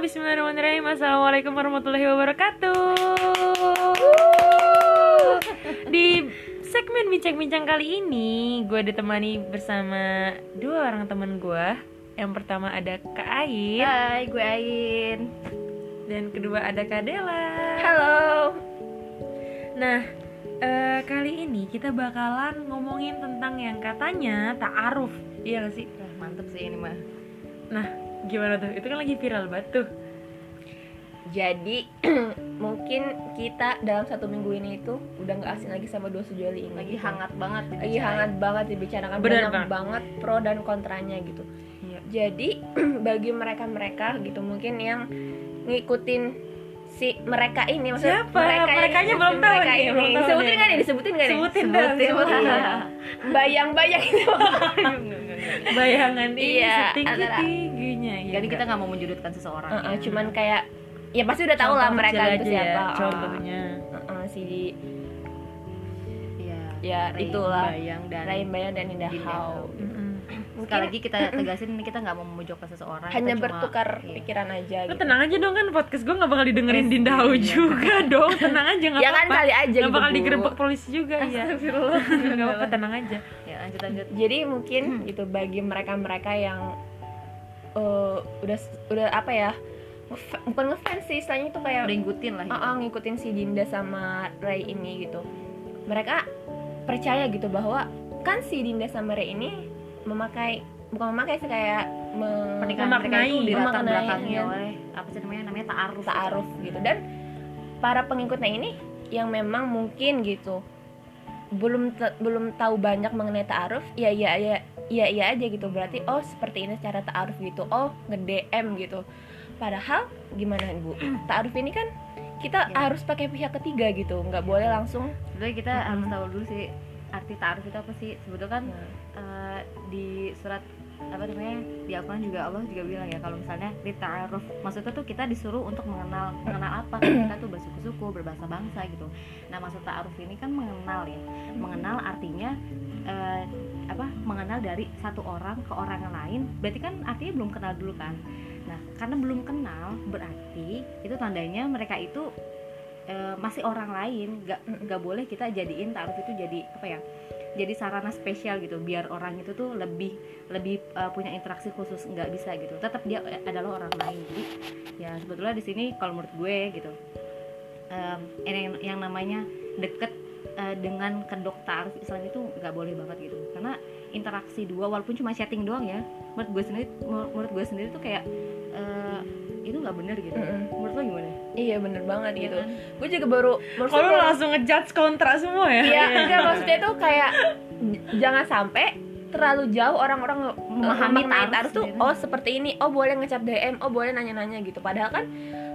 Bismillahirrahmanirrahim Assalamualaikum warahmatullahi wabarakatuh Di segmen bincang-bincang kali ini Gue ditemani bersama dua orang teman gue Yang pertama ada Kak Ain Hai, gue Ain. Dan kedua ada Kak Dela Halo. Nah, eh, kali ini kita bakalan ngomongin tentang yang katanya ta'aruf Iya gak sih? Wah, mantep sih ini mah. Nah, gimana tuh? Itu kan lagi viral banget tuh Jadi mungkin kita dalam satu minggu ini itu udah nggak asing lagi sama dua sejoli ini. lagi gitu. hangat banget Lagi hangat banget dibicarakan Bener banyak banget. banget pro dan kontranya gitu. Iya Jadi bagi mereka-mereka gitu mungkin yang ngikutin si mereka ini maksudnya Siapa? mereka Merekanya belum tahu mereka nih, ini. belum tahu Sebutin nggak nih? Disebutin nggak nih? Sebutin sebutin. Iya. Bayang-bayang itu. Bayangan ini Iya, setinggi-tingginya ya, jadi kita enggak? nggak mau menjudutkan seseorang Heeh, ya. cuman kayak ya pasti udah tahu lah mereka itu ya, siapa. Ah, Contohnya heeh, si Iya. ya Rain itulah Bayang dan Rain Bayang dan Indah Indah Hao. Hao. Mm-mm. sekali lagi kita tegasin ini kita nggak mau memojokkan seseorang hanya kita cuma- bertukar iya. pikiran aja gitu. tenang aja dong kan podcast gue gak bakal didengerin Iya. Dinda Hau juga dong Tenang aja gak Ya kan apa-apa kali aja Gak gitu, bakal digerebek polisi juga ya Gak apa-apa tenang aja ya lanjut lanjut Jadi mungkin gitu bagi mereka-mereka yang eh, udah udah apa ya? bukan ngefans sih, istilahnya itu kayak udah ngikutin lah ah, ah, ngikutin si Dinda sama Ray ini gitu. Mereka percaya gitu bahwa kan si Dinda sama Ray ini memakai bukan memakai sih kayak me- pernikahan mereka itu di latar belakangnya iya. oleh apa sih namanya namanya ta'aruf ta'aruf gitu dan para pengikutnya ini yang memang mungkin gitu belum belum tahu banyak mengenai ta'aruf ya ya ya ya iya aja gitu. Berarti oh seperti ini cara ta'aruf gitu. Oh nge DM gitu. Padahal gimana bu ta'aruf ini kan kita Ya. harus pakai pihak ketiga gitu. Nggak boleh langsung sebenarnya kita Mm-mm. harus tahu dulu sih arti ta'aruf itu apa sih. Sebetulnya kan Nah, eh, di surat apa namanya di Al-Quran juga Allah juga bilang ya kalau misalnya di ta'aruf maksudnya tuh kita disuruh untuk mengenal mengenal apa kita tuh bersuku-suku berbahasa bangsa gitu. Nah maksud ta'aruf ini kan mengenal ya. Mengenal artinya eh, apa mengenal dari satu orang ke orang lain. Berarti kan artinya belum kenal dulu kan? Nah karena belum kenal berarti itu tandanya mereka itu eh, masih orang lain. Mm-mm. nggak boleh kita jadiin ta'aruf itu jadi apa ya jadi sarana spesial gitu. Biar orang itu tuh lebih lebih uh, punya interaksi khusus. Nggak bisa gitu. Tetap dia adalah orang lain. Jadi ya sebetulnya di sini kalau menurut gue gitu em, yang yang namanya deket uh, dengan kedok ta'aruf Islam itu nggak boleh banget gitu karena interaksi dua walaupun cuma chatting doang ya menurut gue sendiri menurut gue sendiri tuh kayak uh, itu nggak bener gitu Mm-mm. menurut lo gimana iya bener banget Iya gitu kan? gue juga baru Kalau lu langsung ngejudge kontra semua ya Iya, enggak maksudnya itu kayak j- jangan sampai terlalu jauh orang-orang Memahami ta'aruf tuh oh seperti ini, oh boleh ngecap DM, oh boleh nanya-nanya gitu. Padahal kan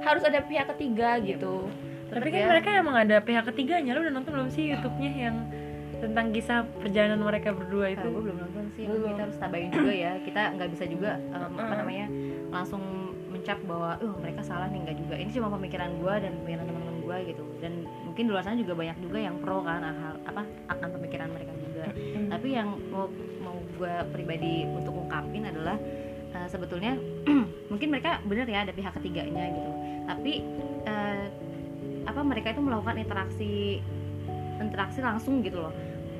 harus ada pihak ketiga gitu. Tapi kan ya. mereka emang ada pihak ketiganya. Lu udah nonton belum sih Youtube-nya yang tentang kisah perjalanan mereka berdua itu? Gue belum nonton sih. Belum. kita harus tabain juga ya. Kita nggak bisa juga em, apa Mm. namanya langsung mencap bahwa uh mereka salah nih. Nggak juga. Ini cuma pemikiran gue dan pemikiran teman-teman gue gitu. Dan mungkin di luar sana juga banyak juga yang pro kan hal apa akan pemikiran mereka juga. Tapi yang mau mau gue pribadi untuk ungkapin adalah eh, sebetulnya mungkin mereka bener ya ada pihak ketiganya gitu. Tapi eh, apa mereka itu melakukan interaksi interaksi langsung gitu loh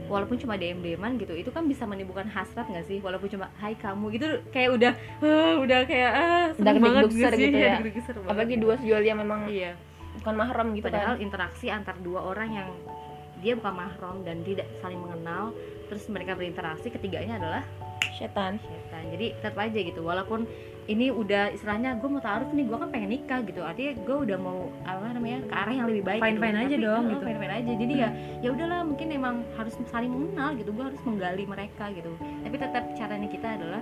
walaupun cuma DM DMan gitu itu kan bisa menimbulkan hasrat nggak sih walaupun cuma hai kamu gitu kayak udah "Ah, udah kayak ah Udah banget nggak sih? gitu ya. banget. Apalagi dua sejoli yang memang iya bukan mahram gitu padahal kan. interaksi antar dua orang yang dia bukan mahram dan tidak saling mengenal terus mereka berinteraksi ketiganya adalah Setan. setan jadi tetap aja gitu walaupun ini udah istilahnya gue mau taruh nih gue kan pengen nikah gitu artinya gue udah mau apa namanya ke arah yang lebih baik Fine-fine aja dong, gitu. fine fine aja jadi ya ya udahlah mungkin emang harus saling mengenal gitu gue harus menggali mereka gitu tapi tetap caranya kita adalah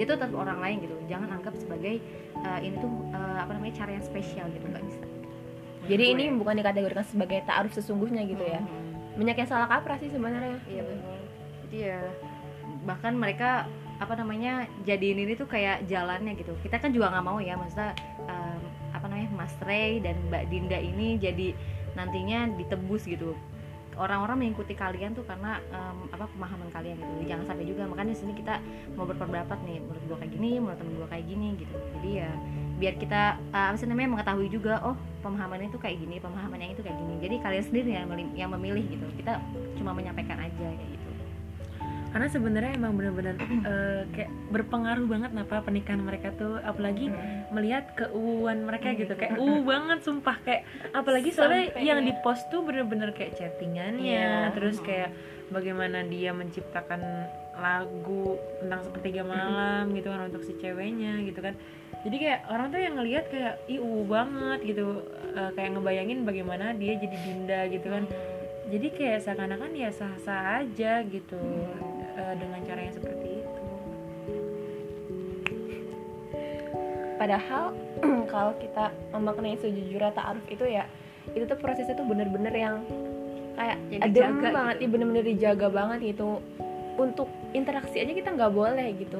dia tuh tetap orang lain gitu jangan anggap sebagai uh, ini tuh uh, apa namanya cara yang spesial gitu nggak bisa Jadi Menurut ini gue. bukan dikategorikan sebagai ta'aruf sesungguhnya gitu ya. Mhm. Banyak yang salah kaprah sih sebenarnya. Iya betul. Jadi ya bahkan mereka apa namanya jadiin ini tuh kayak jalannya gitu. Kita kan juga nggak mau ya, maksudnya em, apa namanya Mas Ray dan Mbak Dinda ini jadi nantinya ditebus gitu. Orang-orang mengikuti kalian tuh karena em, apa pemahaman kalian gitu. Jangan sampai juga makanya sini kita mau berpendapat nih, menurut gua kayak gini, menurut temen gua kayak gini gitu. Jadi ya biar kita uh, apa sih namanya mengetahui juga oh pemahaman itu kayak gini pemahaman yang itu kayak gini jadi kalian sendiri yang yang memilih gitu kita cuma menyampaikan aja kayak gitu karena sebenarnya emang benar-benar eh, kayak berpengaruh banget apa pernikahan mereka tuh apalagi melihat keuuan mereka gitu. Kayak uh banget sumpah. Kayak apalagi soalnya Sampai yang ya. di post tuh bener-bener kayak chattingannya Iya. terus kayak bagaimana dia menciptakan lagu tentang sepertiga malam gitu kan untuk si ceweknya gitu kan. Jadi kayak orang tuh yang ngelihat kayak ih uh banget gitu. Eh, kayak ngebayangin bagaimana dia jadi dinda gitu kan. Jadi kayak seakan-akan ya sah-sah aja gitu eh, dengan cara yang seperti itu padahal kalau kita memaknai sejujurnya ta'aruf itu ya itu tuh prosesnya tuh bener-bener yang kayak Ya, adem banget gitu. ya bener-bener dijaga banget gitu untuk interaksi aja kita nggak boleh gitu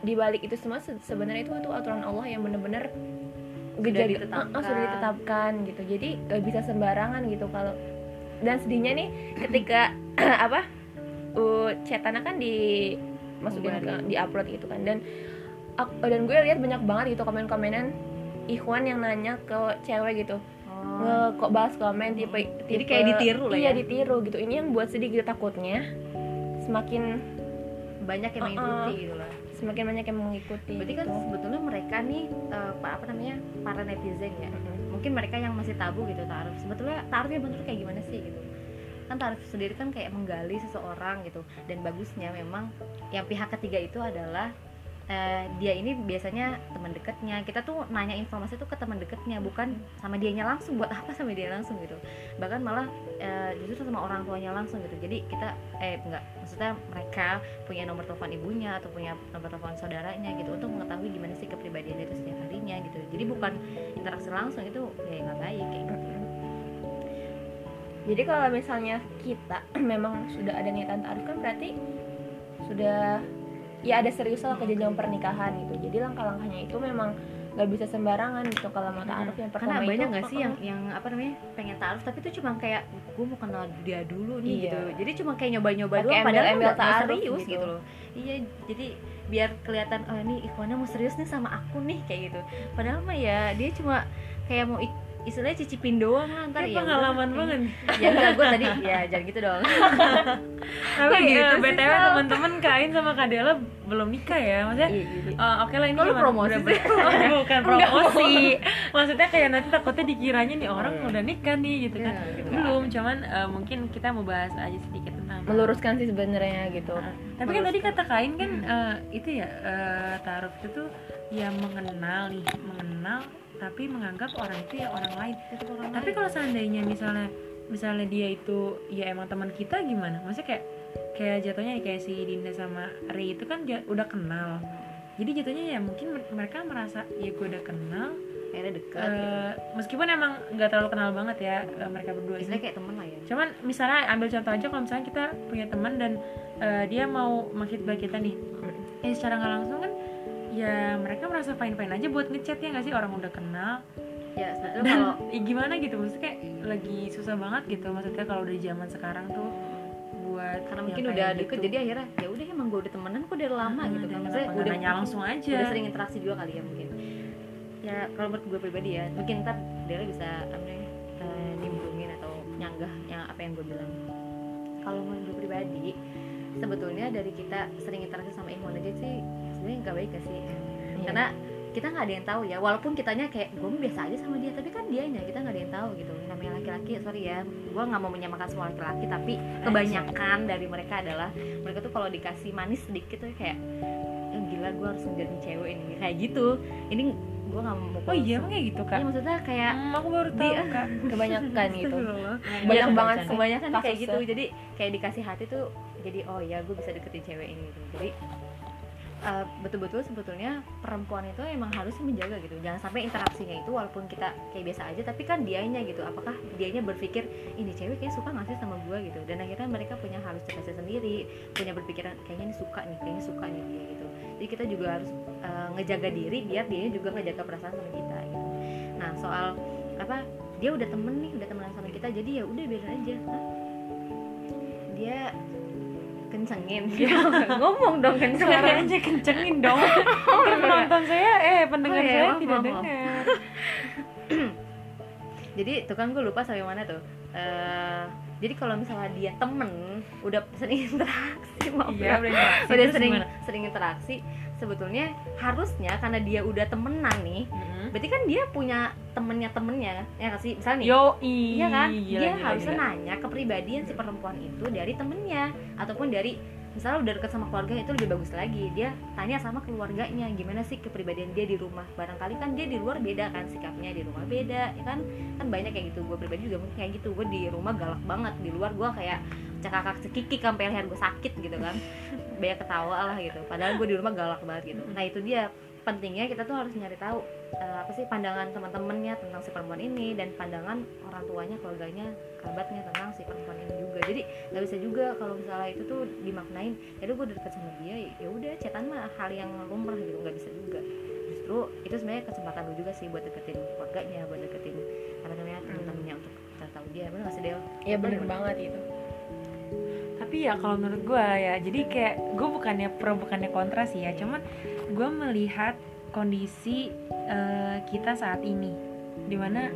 di balik itu semua se- sebenarnya itu itu aturan Allah yang bener-bener Sudah ditetapkan. Sudah ditetapkan gitu jadi gak bisa sembarangan gitu kalau dan sedihnya nih ketika apa uh, chatana kan di masukin ke di upload gitu kan. Dan ak- dan gue lihat banyak banget gitu komen-komenan Ikhwan yang nanya ke cewek gitu. Oh. nge kok bahas komen tipe, Jadi tipe- kayak ditiru lah iya ya. ditiru gitu. Ini yang buat sedih gitu takutnya semakin banyak yang Uh-uh. mengikuti gitu lah. Semakin banyak yang mengikuti berarti kan gitu. sebetulnya mereka nih eh, apa apa namanya para netizen ya. Mungkin mereka yang masih tabu gitu taruh sebetulnya taruhnya bener kayak gimana sih gitu kan taruh sendiri kan kayak menggali seseorang gitu. Dan bagusnya memang yang pihak ketiga itu adalah eh, dia ini biasanya teman dekatnya. Kita tuh nanya informasi tuh ke teman dekatnya bukan sama dianya langsung buat apa sama dia langsung gitu. Bahkan malah eh, justru sama orang tuanya langsung gitu. Jadi kita eh enggak maksudnya mereka punya nomor telepon ibunya atau punya nomor telepon saudaranya gitu untuk mengetahui gimana sih kepribadian dia itu setiap harinya gitu. Jadi bukan interaksi langsung itu ya nggak baik kayak gitu jadi kalau misalnya kita memang sudah ada niatan taaruf kan berarti sudah ya ada serius lah ke jenjang pernikahan gitu jadi langkah-langkahnya itu memang nggak bisa sembarangan gitu kalau mau taaruf yang pertama karena banyak nggak sih yang yang apa namanya pengen taruh tapi itu cuma kayak gue mau kenal dia dulu nih Iya. gitu jadi cuma kayak nyoba-nyoba doang padahal nggak serius gitu. gitu. loh iya jadi biar kelihatan oh ini ikhwannya mau serius nih sama aku nih kayak gitu padahal mah ya dia cuma kayak mau ik- istilahnya cicipin doang lah ntar ya pengalaman udah. banget ya enggak gue tadi ya jangan gitu dong. Tapi gitu eh, sih, btw teman-teman kain sama Kadela belum nikah ya maksudnya Iya, iya. eh, oke lah ini lu promosi Oh, bukan promosi. Maksudnya kayak nanti takutnya dikiranya nih orang udah nikah nih gitu kan. Iya, gitu. belum cuman eh, mungkin kita mau bahas aja sedikit tentang meluruskan sih sebenarnya gitu. Nah, tapi kan tadi kata kain kan eh, itu ya eh, taruh itu tuh ya mengenal nih mengenal tapi menganggap orang itu ya orang lain. Tapi kalau seandainya misalnya misalnya dia itu ya emang teman kita gimana? Maksudnya kayak kayak jatuhnya kayak si Dinda sama Ri itu kan udah kenal. Jadi jatuhnya ya mungkin mer- mereka merasa ya gue udah kenal. Akhirnya dekat gitu. eh, meskipun emang nggak terlalu kenal banget ya eh, mereka berdua istilahnya kayak temen lah ya. Cuman misalnya ambil contoh aja kalau misalnya kita punya teman dan eh, dia mau menghitbah kita nih. Eh secara nggak langsung kan ya mereka merasa fine fine aja buat ngechat ya nggak sih? Orang udah kenal. Ya sebetulnya dan kalau gimana gitu? Maksudnya kayak lagi susah banget gitu maksudnya kalau udah zaman sekarang tuh buat karena yang mungkin udah gitu. deket jadi akhirnya ya udah emang gue udah temenan kok dari lama Ah, gitu kan. maksudnya udah nanya langsung aja. udah sering interaksi juga kali ya mungkin. Ya kalau menurut gue pribadi ya mungkin ntar Dela bisa apa eh, nimbrungin atau nyanggah yang apa yang gue bilang. Kalau menurut gue pribadi sebetulnya dari kita sering interaksi sama Ikhwan aja sih sebenarnya nggak baik gak sih? Iya. karena kita nggak ada yang tahu ya walaupun kitanya kayak gue biasa aja sama dia tapi kan dianya kita nggak ada yang tahu gitu. Namanya laki-laki sorry ya gue nggak mau menyamakan semua laki-laki tapi kebanyakan dari mereka adalah mereka tuh kalau dikasih manis sedikit tuh kayak "Eh, gila gue harus ngejarin cewek ini. Kayak gitu. Ini gue nggak mau oh iya emang kayak gitu kak? Iya, maksudnya kayak Hmm, aku baru tahu Di- kak. kebanyakan gitu. Banyak banget kebanyakan kayak kasusnya. gitu jadi kayak dikasih hati tuh jadi oh ya gue bisa deketin cewek ini. Gitu jadi uh, betul-betul sebetulnya perempuan itu emang harus menjaga gitu. Jangan sampai interaksinya itu walaupun kita kayak biasa aja tapi kan dianya gitu. Apakah dianya berpikir ini cewek kayak suka nggak sih sama gue gitu. Dan akhirnya mereka punya harus cerdas sendiri punya berpikiran kayaknya ini suka nih kayaknya suka nih dia gitu. Jadi kita juga harus uh, ngejaga diri biar dia juga ngejaga perasaan sama kita gitu. Nah soal apa dia udah temen nih udah temenan sama kita jadi ya udah biarin aja. Hah? dia ke kencengin ngomong dong kenceng. suaranya kencengin dong. Kan penonton saya eh pendengar Oh, iya, saya maaf, tidak maaf, dengar. Jadi tuh kan gue lupa sampai mana tuh. Eh, jadi kalau misalnya dia temen udah sering interaksi maaf iya ya. udah sering gimana? sering interaksi sebetulnya harusnya karena dia udah temenan nih Mm-mm. Berarti kan dia punya temennya temennya ya nggak sih? Misalnya nih. Yo Iya kan? gila, dia gila, harusnya gila. nanya kepribadian si perempuan itu dari temennya ataupun dari misalnya udah deket sama keluarganya itu lebih bagus lagi. Dia tanya sama keluarganya gimana sih kepribadian dia di rumah? Barangkali kan dia di luar beda kan sikapnya di rumah beda ya kan? Kan banyak kayak gitu gue pribadi juga mungkin kayak gitu. Gue di rumah galak banget di luar gue kayak cekakak cekikik sampai leher gue sakit gitu kan. Banyak ketawa lah gitu padahal gue di rumah galak banget gitu. Nah itu dia pentingnya kita tuh harus nyari tahu eh, apa sih pandangan teman-temannya tentang si perempuan ini dan pandangan orang tuanya keluarganya kerabatnya tentang si perempuan ini juga. Jadi nggak bisa juga kalau misalnya itu tuh dimaknain ya gue udah deket sama dia ya udah cetan mah hal yang lumrah gitu. Nggak bisa juga. Justru itu sebenarnya kesempatan lu juga sih buat deketin keluarganya buat deketin apa namanya teman-temannya untuk kita tahu dia. Benar nggak sih Del? ya bener banget itu tapi ya kalau menurut gue ya jadi kayak gue bukannya pro bukannya kontra sih ya. Cuman gue melihat kondisi eh, kita saat ini. Di mana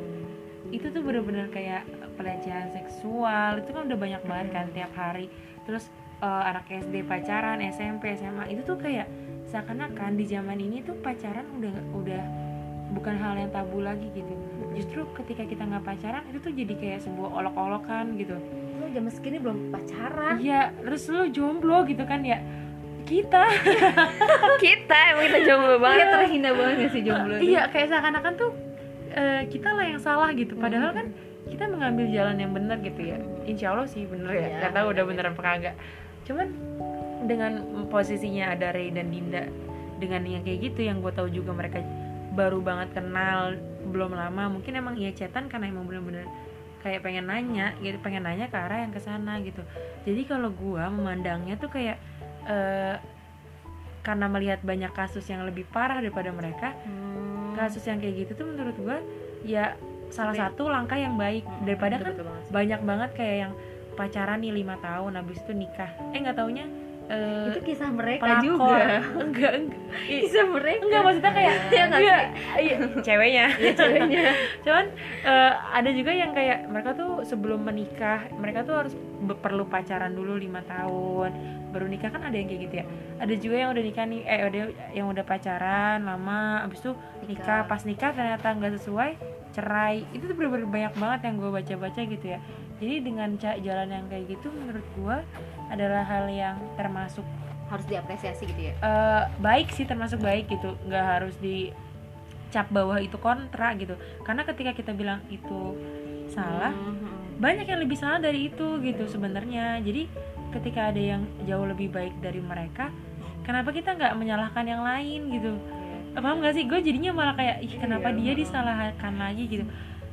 itu tuh bener-bener kayak pelecehan seksual itu kan udah banyak banget kan tiap hari. Terus eh, anak SD pacaran SMP SMA itu tuh kayak seakan-akan di zaman ini tuh pacaran udah udah bukan hal yang tabu lagi gitu. Justru ketika kita nggak pacaran itu tuh jadi kayak sebuah olok-olokan gitu lu jam segini belum pacaran. Iya, terus lu jomblo gitu kan ya? Kita. Kita emang kita jomblo Kayak banget. terhina banget gak sih jomblo tuh? iya kayak seakan-akan tuh eh, kita lah yang salah gitu. Padahal kan kita mengambil jalan yang benar gitu ya. Insya Allah sih bener ya. Iya, nggak tahu iya, udah iya. bener apa kagak. Cuman dengan posisinya ada Ray dan Dinda dengan yang kayak gitu yang gue tahu juga mereka baru banget kenal belum lama. Mungkin emang iya cetan karena emang bener-bener kayak pengen nanya gitu pengen nanya ke arah yang ke sana gitu. Jadi kalau gua memandangnya tuh kayak eh, karena melihat banyak kasus yang lebih parah daripada mereka Hmm. kasus yang kayak gitu tuh menurut gua ya salah Tapi- satu langkah yang baik. Hmm, daripada betul, kan banget banyak banget kayak yang pacaran nih lima tahun habis itu nikah. Eh nggak taunya eh, itu kisah mereka juga. Enggak enggak. Kisah mereka. enggak maksudnya kayak Iya nggak iya, sih? iya, ceweknya. Ya ceweknya. Cuman eh, ada juga yang kayak mereka tuh sebelum menikah mereka tuh harus perlu pacaran dulu lima tahun baru nikah. Kan ada yang kayak gitu ya? Ada juga yang udah nikah nih eh ada yang udah pacaran lama abis itu nikah. Nikah. pas nikah ternyata nggak sesuai cerai. Itu tuh bener-bener banyak banget yang gue baca-baca gitu ya jadi dengan jalan yang kayak gitu menurut gue adalah hal yang termasuk harus diapresiasi gitu ya? eh, baik sih termasuk baik gitu. Nggak harus dicap bawah itu kontra gitu. Karena ketika kita bilang itu salah Hmm, banyak yang lebih salah dari itu gitu sebenarnya. Jadi ketika ada yang jauh lebih baik dari mereka kenapa kita nggak menyalahkan yang lain gitu? Paham nggak sih? Gue jadinya malah kayak ih kenapa Iya, dia disalahkan lagi? gitu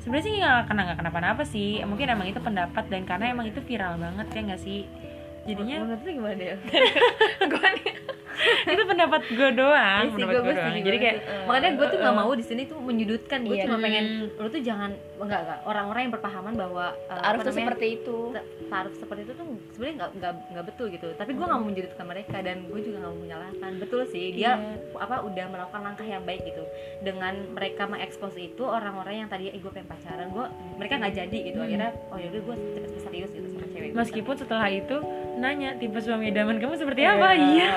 sebenarnya sih nggak kena nggak kenapa-napa sih. Mungkin emang itu pendapat dan karena emang itu viral banget ya nggak sih? Jadinya menurut lu gimana deh gue itu pendapat gue doang Iya sih, pendapat gue doang jadi kayak sih. makanya gue tuh nggak eh, mau di sini tuh menyudutkan gue Iya. cuma pengen Hmm. lu tuh jangan enggak enggak orang-orang yang berpahaman bahwa uh, harus apa tuh seperti itu ta- taruh seperti itu tuh sebenarnya nggak nggak nggak betul gitu tapi gue nggak mau menyudutkan mereka dan gue juga nggak mau menyalahkan betul sih dia Iya. apa udah melakukan langkah yang baik gitu dengan mereka mengekspos itu orang-orang yang tadi eh gue pengen pacaran gue mereka nggak jadi gitu Hmm. akhirnya oh yaudah gue cepet serius gitu sama cewek meskipun setelah itu nanya tipe suami idaman kamu seperti apa? Iya.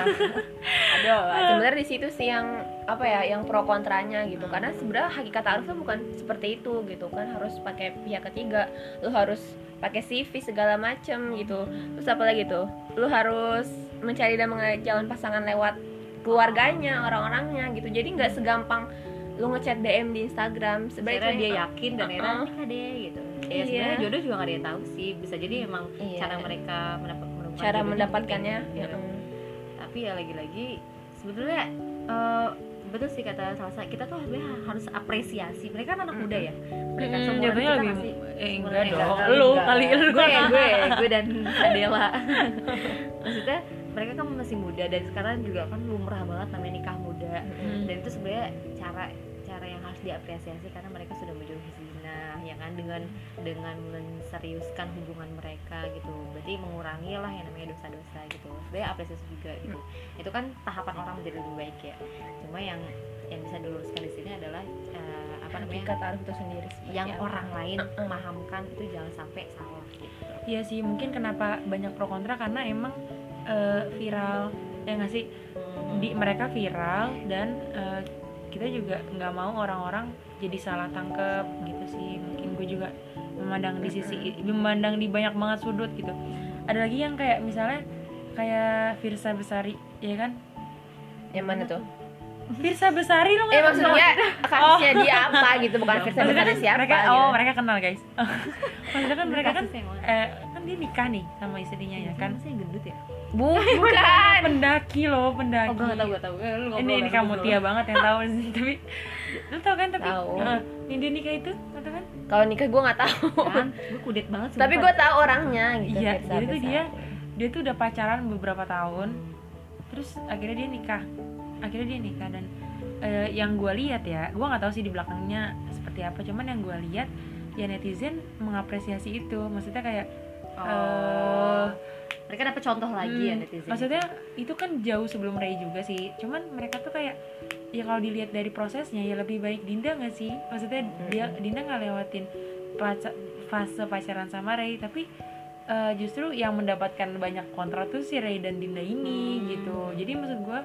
Ada sebenarnya di situ sih yang apa ya yang pro kontranya gitu. Karena sebenarnya hakikat tuh bukan seperti itu gitu kan. Harus pakai pihak ketiga lu harus pakai CV segala macem gitu. Terus apa lagi tuh? Lu harus mencari dan mengenai jalan pasangan lewat keluarganya orang-orangnya gitu. Jadi nggak segampang lu ngechat DM di Instagram. Sebenarnya dia yakin dan akhirnya Uh-uh. nikah deh gitu. Ya Iya. sebenarnya jodoh juga gak ada yang tahu sih. Bisa jadi emang Iya. cara mereka mendapat cara jodohnya mendapatkannya. ya, tapi ya lagi-lagi sebetulnya eh, betul sih kata Salsa kita tuh sebenarnya harus apresiasi. Mereka kan anak muda ya. Mereka Hmm, jatuhnya kita lebih masih eh, enggak dong. Enggak, lu enggak. kali lu. Gue gue gue dan Adela. Maksudnya mereka kan masih muda dan sekarang juga kan lumrah banget namanya nikah muda. Hmm. dan itu sebenarnya cara cara yang harus diapresiasi karena mereka sudah menjauhi zina ya kan dengan dengan menseriuskan hubungan mereka gitu. Berarti mengurangi lah yang namanya dosa-dosa gitu. Sebenarnya apresiasi juga gitu. Itu kan tahapan orang menjadi lebih baik ya. Cuma yang yang bisa diluruskan di sini adalah eh, apa namanya? Hakikat taruh itu sendiri yang apa. orang lain memahamkan itu jangan sampai salah gitu. Iya sih mungkin kenapa banyak pro kontra? Karena emang eh, viral ya nggak sih? Di mereka viral dan eh, kita juga nggak mau orang-orang jadi salah tangkep gitu sih. Mungkin gue juga memandang di sisi memandang di banyak banget sudut gitu. Ada lagi yang kayak misalnya kayak Firsa Besari ya kan? Yang mana tuh? Firsa Besari lo eh nggak kenal? maksudnya kasusnya dia apa gitu? Bukan Maksudnya dari kan siapa mereka gitu. oh mereka kenal guys. Maksudnya kan mereka kan eh, kan dia nikah nih sama istrinya ya kan? Masih gendut ya? Bu- bukan. Pendaki loh pendaki. Oh gue gak tau gue tau Eh, lu ngobrol ini ini kamu. Tia banget yang tahu sih tapi lu tau kan tapi Tahu. Heeh, yang dia nikah itu tau kan? Kalau nikah gue nggak tahu. Kan? Gue kudet banget tapi gue tahu orangnya gitu iya jadi tuh dia dia tuh udah pacaran beberapa tahun terus akhirnya dia nikah. Akhirnya dia nikah dan eh, yang gue lihat ya gue nggak tahu sih di belakangnya seperti apa cuman yang gue lihat ya netizen mengapresiasi itu. Maksudnya kayak oh. eh, mereka dapet contoh lagi ya Hmm, netizen Maksudnya itu kan jauh sebelum Ray juga sih. Cuman mereka tuh kayak ya kalau dilihat dari prosesnya ya lebih baik Dinda nggak sih? Maksudnya dia Dinda nggak lewatin paca- fase pacaran sama Ray, tapi eh, justru yang mendapatkan banyak kontra tuh si Ray dan Dinda ini Hmm. gitu. Jadi maksud gua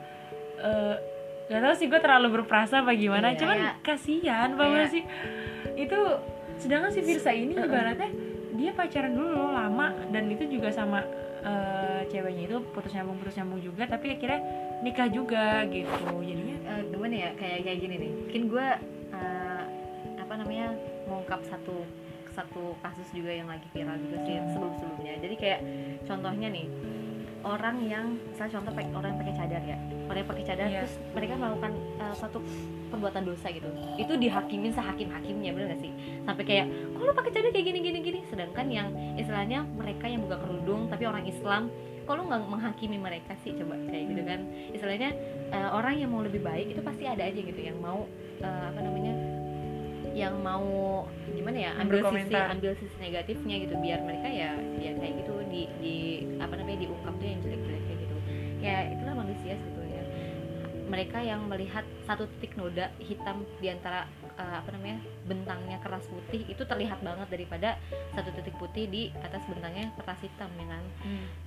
eh gak tau sih gue terlalu berprasa apa gimana, Iya. cuman Kayak- kasihan banget kayak- sih. Itu sedangkan si Virsa ini ibaratnya dia pacaran dulu lama. Dan itu juga sama eh, ceweknya itu putus nyambung putus nyambung juga tapi akhirnya nikah juga gitu. Jadinya Eh, gimana ya? Kayak kayak gini nih. Mungkin gue eh, apa namanya mengungkap satu satu kasus juga yang lagi viral juga sih sebelum sebelumnya jadi kayak contohnya nih orang yang misalnya contoh pakai orang yang pakai cadar ya. Orang yang pakai cadar Iya. terus mereka melakukan eh, suatu perbuatan dosa gitu. Itu dihakimin sehakim hakimnya bener gak sih? Sampai kayak kok lu pakai cadar kayak gini gini? Gini sedangkan yang istilahnya mereka yang buka kerudung tapi orang Islam kok lu nggak menghakimi mereka sih? Coba kayak gitu kan. Istilahnya eh, orang yang mau lebih baik itu pasti ada aja gitu yang mau eh, apa namanya yang mau gimana ya ambil sisi ambil sisi negatifnya gitu. Biar mereka ya ya kayak gitu di di apa namanya diungkap tuh yang jelek-jeleknya gitu. Ya itulah manusia sebetulnya. Mereka yang melihat satu titik noda hitam di antara eh, apa namanya bentangnya keras putih itu terlihat banget daripada satu titik putih di atas bentangnya kertas hitam ya kan?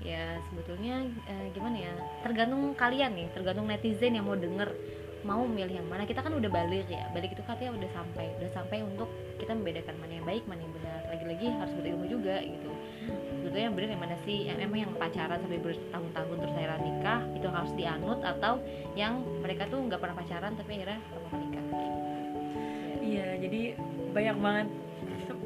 Ya sebetulnya eh, gimana ya tergantung kalian nih tergantung netizen yang mau denger mau milih yang mana. Kita kan udah balik ya balik itu katanya udah sampai udah sampai untuk kita membedakan mana yang baik mana yang benar. Lagi-lagi harus berilmu juga gitu sebetulnya yang benar yang mana sih? Yang emang yang pacaran sampai bertahun-tahun terus akhirnya nikah itu harus dianut atau yang mereka tuh nggak pernah pacaran tapi akhirnya lama menikah iya jadi banyak banget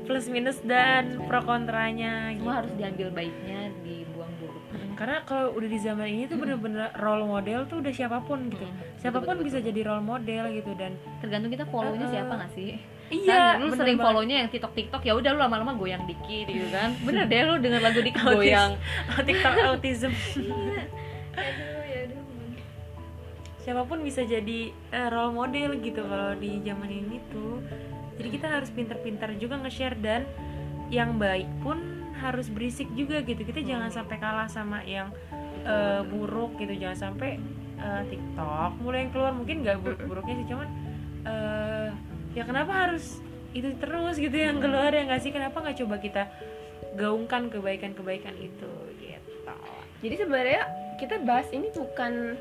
plus minus dan pro kontranya gitu. harus diambil baiknya dibuang buruk karena kalau udah di zaman ini tuh bener-bener role model tuh udah siapa pun gitu. Mm, siapa pun betul, bisa betul. jadi role model gitu dan tergantung kita follownya Uh-uh. siapa nggak sih iya lu bener sering banget. follownya yang TikTok TikTok ya udah lu lama-lama goyang dikit gitu kan. Bener deh lu denger lagu dikit goyang. TikTok autism. Siapa pun bisa jadi eh, role model gitu kalau di zaman ini tuh. Jadi kita harus pintar-pintar juga nge-share dan yang baik pun harus berisik juga gitu. Kita jangan sampai kalah sama yang eh, buruk gitu. Jangan sampai eh, TikTok mulai yang keluar. Mungkin nggak buruk-buruknya sih cuman eh, ya kenapa harus itu terus gitu yang keluar ya nggak sih kenapa nggak coba kita gaungkan kebaikan-kebaikan itu gitu jadi sebenarnya kita bahas ini bukan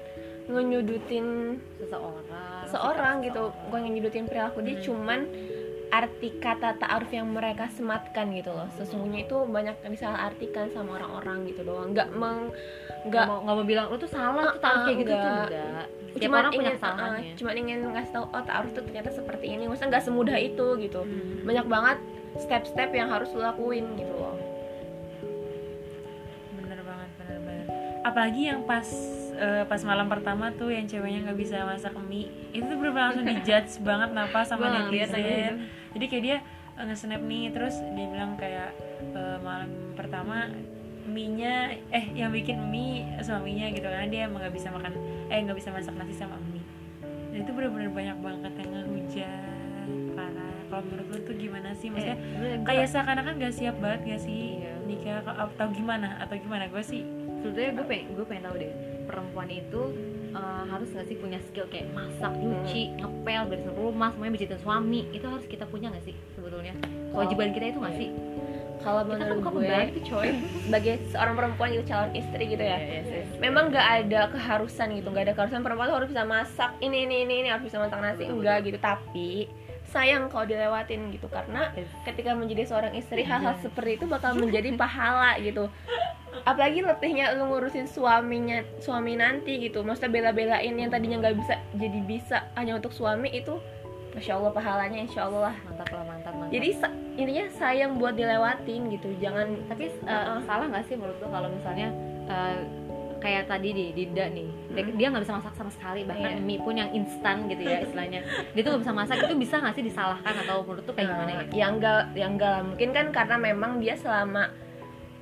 ngenyudutin seseorang seorang sikap gitu seseorang. bukan ngenyudutin perilaku dia Hmm. Arti kata ta'aruf yang mereka sematkan gitu loh. Sesungguhnya itu banyak yang disalah artikan sama orang-orang gitu doang. Nggak meng nggak mau nggak mau bilang lu tuh salah tuh taruh Uh-uh, kayak gitu. Tuh nggak. enggak. Setiap cuman orang punya ingin kesalahannya uh, cuman ingin ngasih tahu oh ta'aruf tuh ternyata seperti ini. Maksudnya nggak semudah itu gitu. Hmm. banyak banget step-step yang harus lo lakuin gitu loh. Bener banget bener banget. Apalagi yang pas eh, pas malam pertama tuh yang ceweknya nggak bisa masak mie. Itu tuh bener langsung dijudge banget napa sama netizen. Jadi kayak dia eh, nge-snap nih terus dia bilang kayak eh, malam pertama mie-nya eh yang bikin mie suaminya gitu karena dia emang nggak bisa makan eh nggak bisa masak nasi sama mie. Dan itu benar-benar banyak banget yang ngehujat parah. Kalau menurut lu tuh gimana sih? Maksudnya Eh, kayak seakan-akan gak siap banget gak sih? Iya. nikah atau gimana? Atau gimana? Gue sih sebetulnya gue pengen gue pengen tahu deh perempuan itu uh, harus nggak sih punya skill kayak masak nyuci ngepel beresin rumah semuanya bejitin suami. Itu harus kita punya nggak sih sebetulnya? Kewajiban kita itu nggak iya. sih? Kalau kita kan menurut bukan gue gitu, coy. sebagai seorang perempuan itu calon istri gitu ya Yes, yes. memang nggak ada keharusan gitu nggak ada keharusan perempuan tuh harus bisa masak ini ini ini, ini harus bisa masak nasi Betul, enggak gitu. Tapi sayang kalau dilewatin gitu karena ketika menjadi seorang istri hal-hal Yes. seperti itu bakal menjadi pahala gitu apalagi letihnya lu ngurusin suaminya suami nanti gitu. Maksudnya bela-belain yang tadinya nggak bisa jadi bisa hanya untuk suami itu masya allah pahalanya insya allah lah. Mantap lah mantap mantap. Jadi sa- intinya sayang buat dilewatin gitu. Jangan tapi uh, salah nggak sih menurut lo kalau misalnya uh, kayak tadi nih Dinda nih dia dia nggak bisa masak sama sekali bahkan Iya. mie pun yang instan gitu ya istilahnya. Dia tuh nggak bisa masak itu bisa nggak sih disalahkan atau menurut tuh kayak gimana ya? ya enggak ya enggak lah. Mungkin kan karena memang dia selama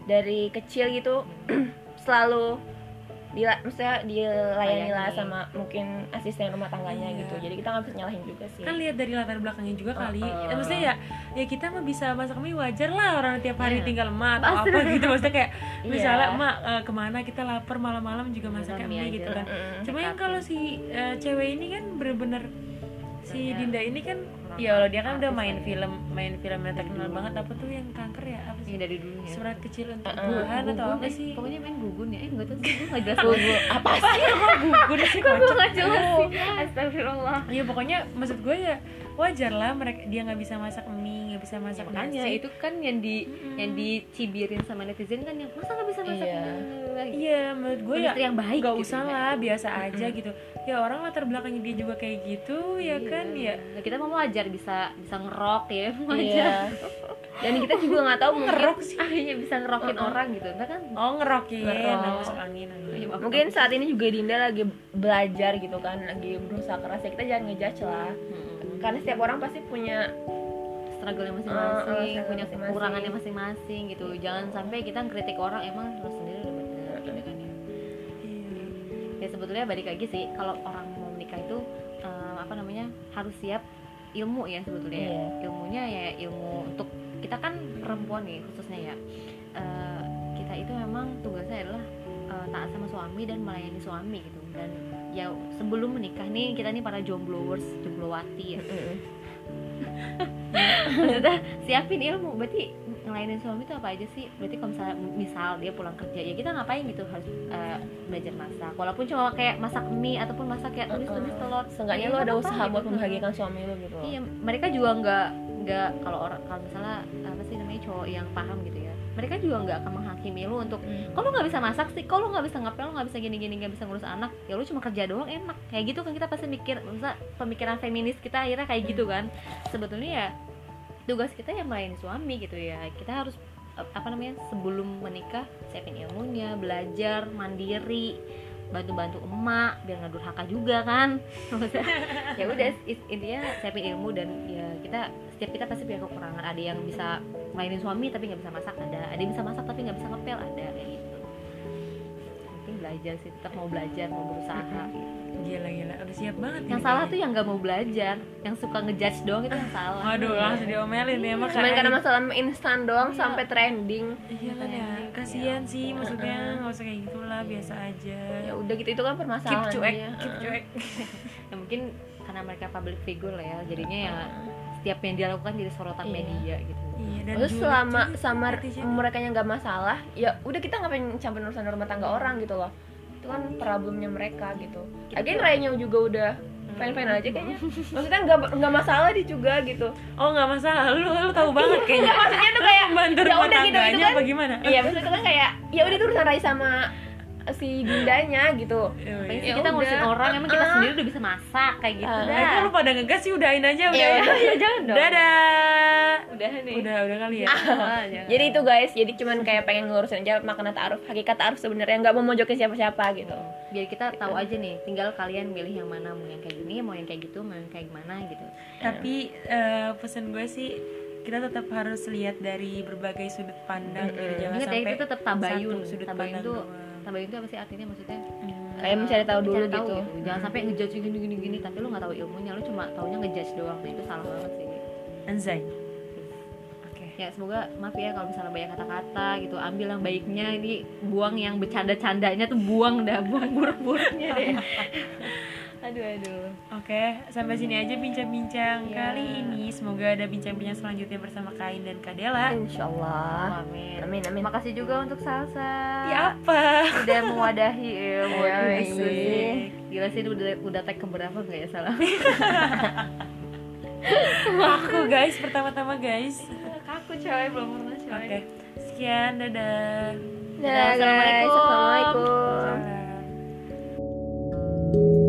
dari kecil gitu selalu dila, maksudnya dilayani lah sama mungkin asisten rumah tangganya Iya. gitu jadi kita nggak bisa nyalahin juga sih kan lihat dari latar belakangnya juga kali Uh-uh. ya, maksudnya ya ya kita mah bisa masak mie wajar lah orang tiap hari Iya. tinggal emak atau Pasti. apa gitu maksudnya kayak Iya. misalnya emak eh, ke mana kita lapar malam-malam juga masak mie mie gitu kan. Mm-mm. cuma yang kalau si eh, cewek ini kan bener-bener si Iya. Dinda ini kan Orang ya Allah dia kan udah main ya. film main film yang terkenal banget. Apa tuh yang kanker ya? Apa sih? Ini dari dulu ya. Surat kecil untuk Uh-uh. Tuhan atau Gugun, apa eh, sih? Pokoknya main gugun ya. Eh nggak tahu sih. Gue nggak jelas. Gugu. apa sih? Gugun sih? Gue kocak nggak jelas sih? Astagfirullah. Iya pokoknya maksud gue ya wajar lah mereka dia nggak bisa masak mie nggak bisa masak makanya nasi. itu kan yang di Mm-mm. yang dicibirin sama netizen kan yang masa nggak bisa masak Iya. Iya menurut gue ya yang baik nggak gitu usah ya. lah biasa aja gitu ya orang latar belakangnya dia juga kayak gitu ya Iya. kan ya Nah, kita mau wajar bisa bisa ngerok ya wajar iya dan kita juga nggak tahu mungkin ngerok sih ah iya bisa ngerokin Uh-uh. orang gitu Entah kan oh ngerok ya Ngerok. nah, masuk angin angin. Iya, mungkin saat ini juga Dinda lagi belajar gitu kan lagi berusaha keras ya kita jangan ngejudge lah Mm-mm. karena setiap orang pasti punya struggle-nya Uh, uh, masing-masing, struggle punya masing-masing. kekurangannya masing-masing gitu. Jangan sampai kita ngeritik orang emang lu Ya sebetulnya balik lagi sih kalau orang mau menikah itu eh, apa namanya harus siap ilmu ya sebetulnya ya. Iya. Ilmunya ya ilmu untuk kita kan perempuan nih khususnya ya. Eh, kita itu memang tugasnya adalah eh, taat sama suami dan melayani suami gitu dan ya sebelum menikah nih kita nih para jomblowers jomblowati ya maksudnya siapin ilmu berarti ngelayanin suami itu apa aja sih? Berarti kalau misalnya misal dia pulang kerja ya kita ngapain gitu harus eh, belajar masak? Walaupun cuma kayak masak mie ataupun masak kayak tumis tumis telur. Seenggaknya Ya, lu ada usaha buat gitu. membahagiakan suami lu gitu. Iya mereka juga nggak nggak kalau orang kalau misalnya apa sih namanya cowok yang paham gitu ya. Mereka juga nggak akan menghakimi lu untuk Hmm. kalau nggak bisa masak sih? Kalau nggak bisa ngepel? Lu nggak bisa gini gini nggak bisa ngurus anak? Ya lu cuma kerja doang enak. Kayak gitu kan kita pasti mikir masa pemikiran feminis kita akhirnya kayak gitu kan. Sebetulnya ya tugas kita yang melayani suami gitu ya. Kita harus apa namanya sebelum menikah siapin ilmunya belajar mandiri bantu-bantu emak biar nggak durhaka juga kan. Ya udah intinya siapin ilmu dan ya kita setiap kita pasti punya kekurangan. Ada yang bisa mainin suami tapi nggak bisa masak ada. Ada yang bisa masak tapi nggak bisa ngepel ada kayak gitu. Mungkin belajar sih tetap mau belajar mau berusaha gila gila udah siap banget yang salah tuh yang nggak mau belajar yang suka ngejudge doang itu yang salah. Waduh langsung diomelin ya Cuman makanya karena masalah instan doang Iya. sampai trending. iya kan ya kasihan ya sih maksudnya nggak usah kayak gitulah biasa aja. Ya udah gitu itu kan keep permasalahan cuek dia. keep cuek. Ya mungkin karena mereka public figure lah ya jadinya ya setiap yang dia lakukan jadi sorotan Iya. media gitu. Iya dan Terus selama sama mereka yang nggak masalah, ya udah kita ngapain campur urusan rumah tangga orang gitu loh. Itu kan problemnya mereka gitu. Agen Raynya juga udah fine fine aja kayaknya. Maksudnya nggak nggak masalah dia juga gitu. oh nggak masalah lu lu tahu banget kayaknya Maksudnya tuh kayak bantu ya rumah udah gitu, itu tangganya kan- apa gimana Iya maksudnya itu kan kayak ya udah itu urusan Rai sama si Dindanya gitu. Apalagi iya. sih kita udah. ngurusin orang emang kita Ah. sendiri udah bisa masak kayak gitu Ah. Eh, dah kok lu pada ngegas sih udahin aja udah Iya, udah, ya jangan dong dadah udah nih udah udah kali ya Ah, jangan. Jadi itu guys, jadi cuman kayak pengen ngurusin aja makna ta'aruf. Hakikat ta'aruf sebenarnya nggak mau mojokin siapa-siapa gitu. biar kita tahu aja nih tinggal kalian milih yang mana mau yang kayak gini mau yang kayak gitu mau yang kayak gimana gitu tapi eh, pesan gue sih kita tetap harus lihat dari berbagai sudut pandang gitu Mm-mm. jangan ingat ya sampai itu tetap tabayun satu sudut tabayun pandang tuh doang. Tabayun tuh apa sih artinya? Maksudnya Hmm, Kayak mencari tahu dulu mencari gitu. jangan sampai ngejudge gini gini gini. Tapi lu nggak tahu ilmunya. Lu cuma taunya ngejudge doang. Nah itu salah banget sih. Anzai. Oke. Ya semoga maaf ya kalau misalnya banyak kata-kata gitu. Ambil yang baiknya. Ini buang yang bercanda-candanya tuh buang dah. Buang buruk-buruknya deh aduh aduh Oke, sampai sini aja bincang-bincang Ya. kali ini. Semoga ada bincang-bincang selanjutnya bersama Kain dan Kadela. Insya Allah. amin Amin amin. makasih juga untuk Salsa Ya apa? udah mewadahi ya buat Ya, iya. gila sih udah udah tag keberapa nggak ya salah Aku guys, pertama-tama guys. kaku coy belum pernah coy Oke, sekian, dadah. Dadah guys. Assalamualaikum. Assalamualaikum. Salam.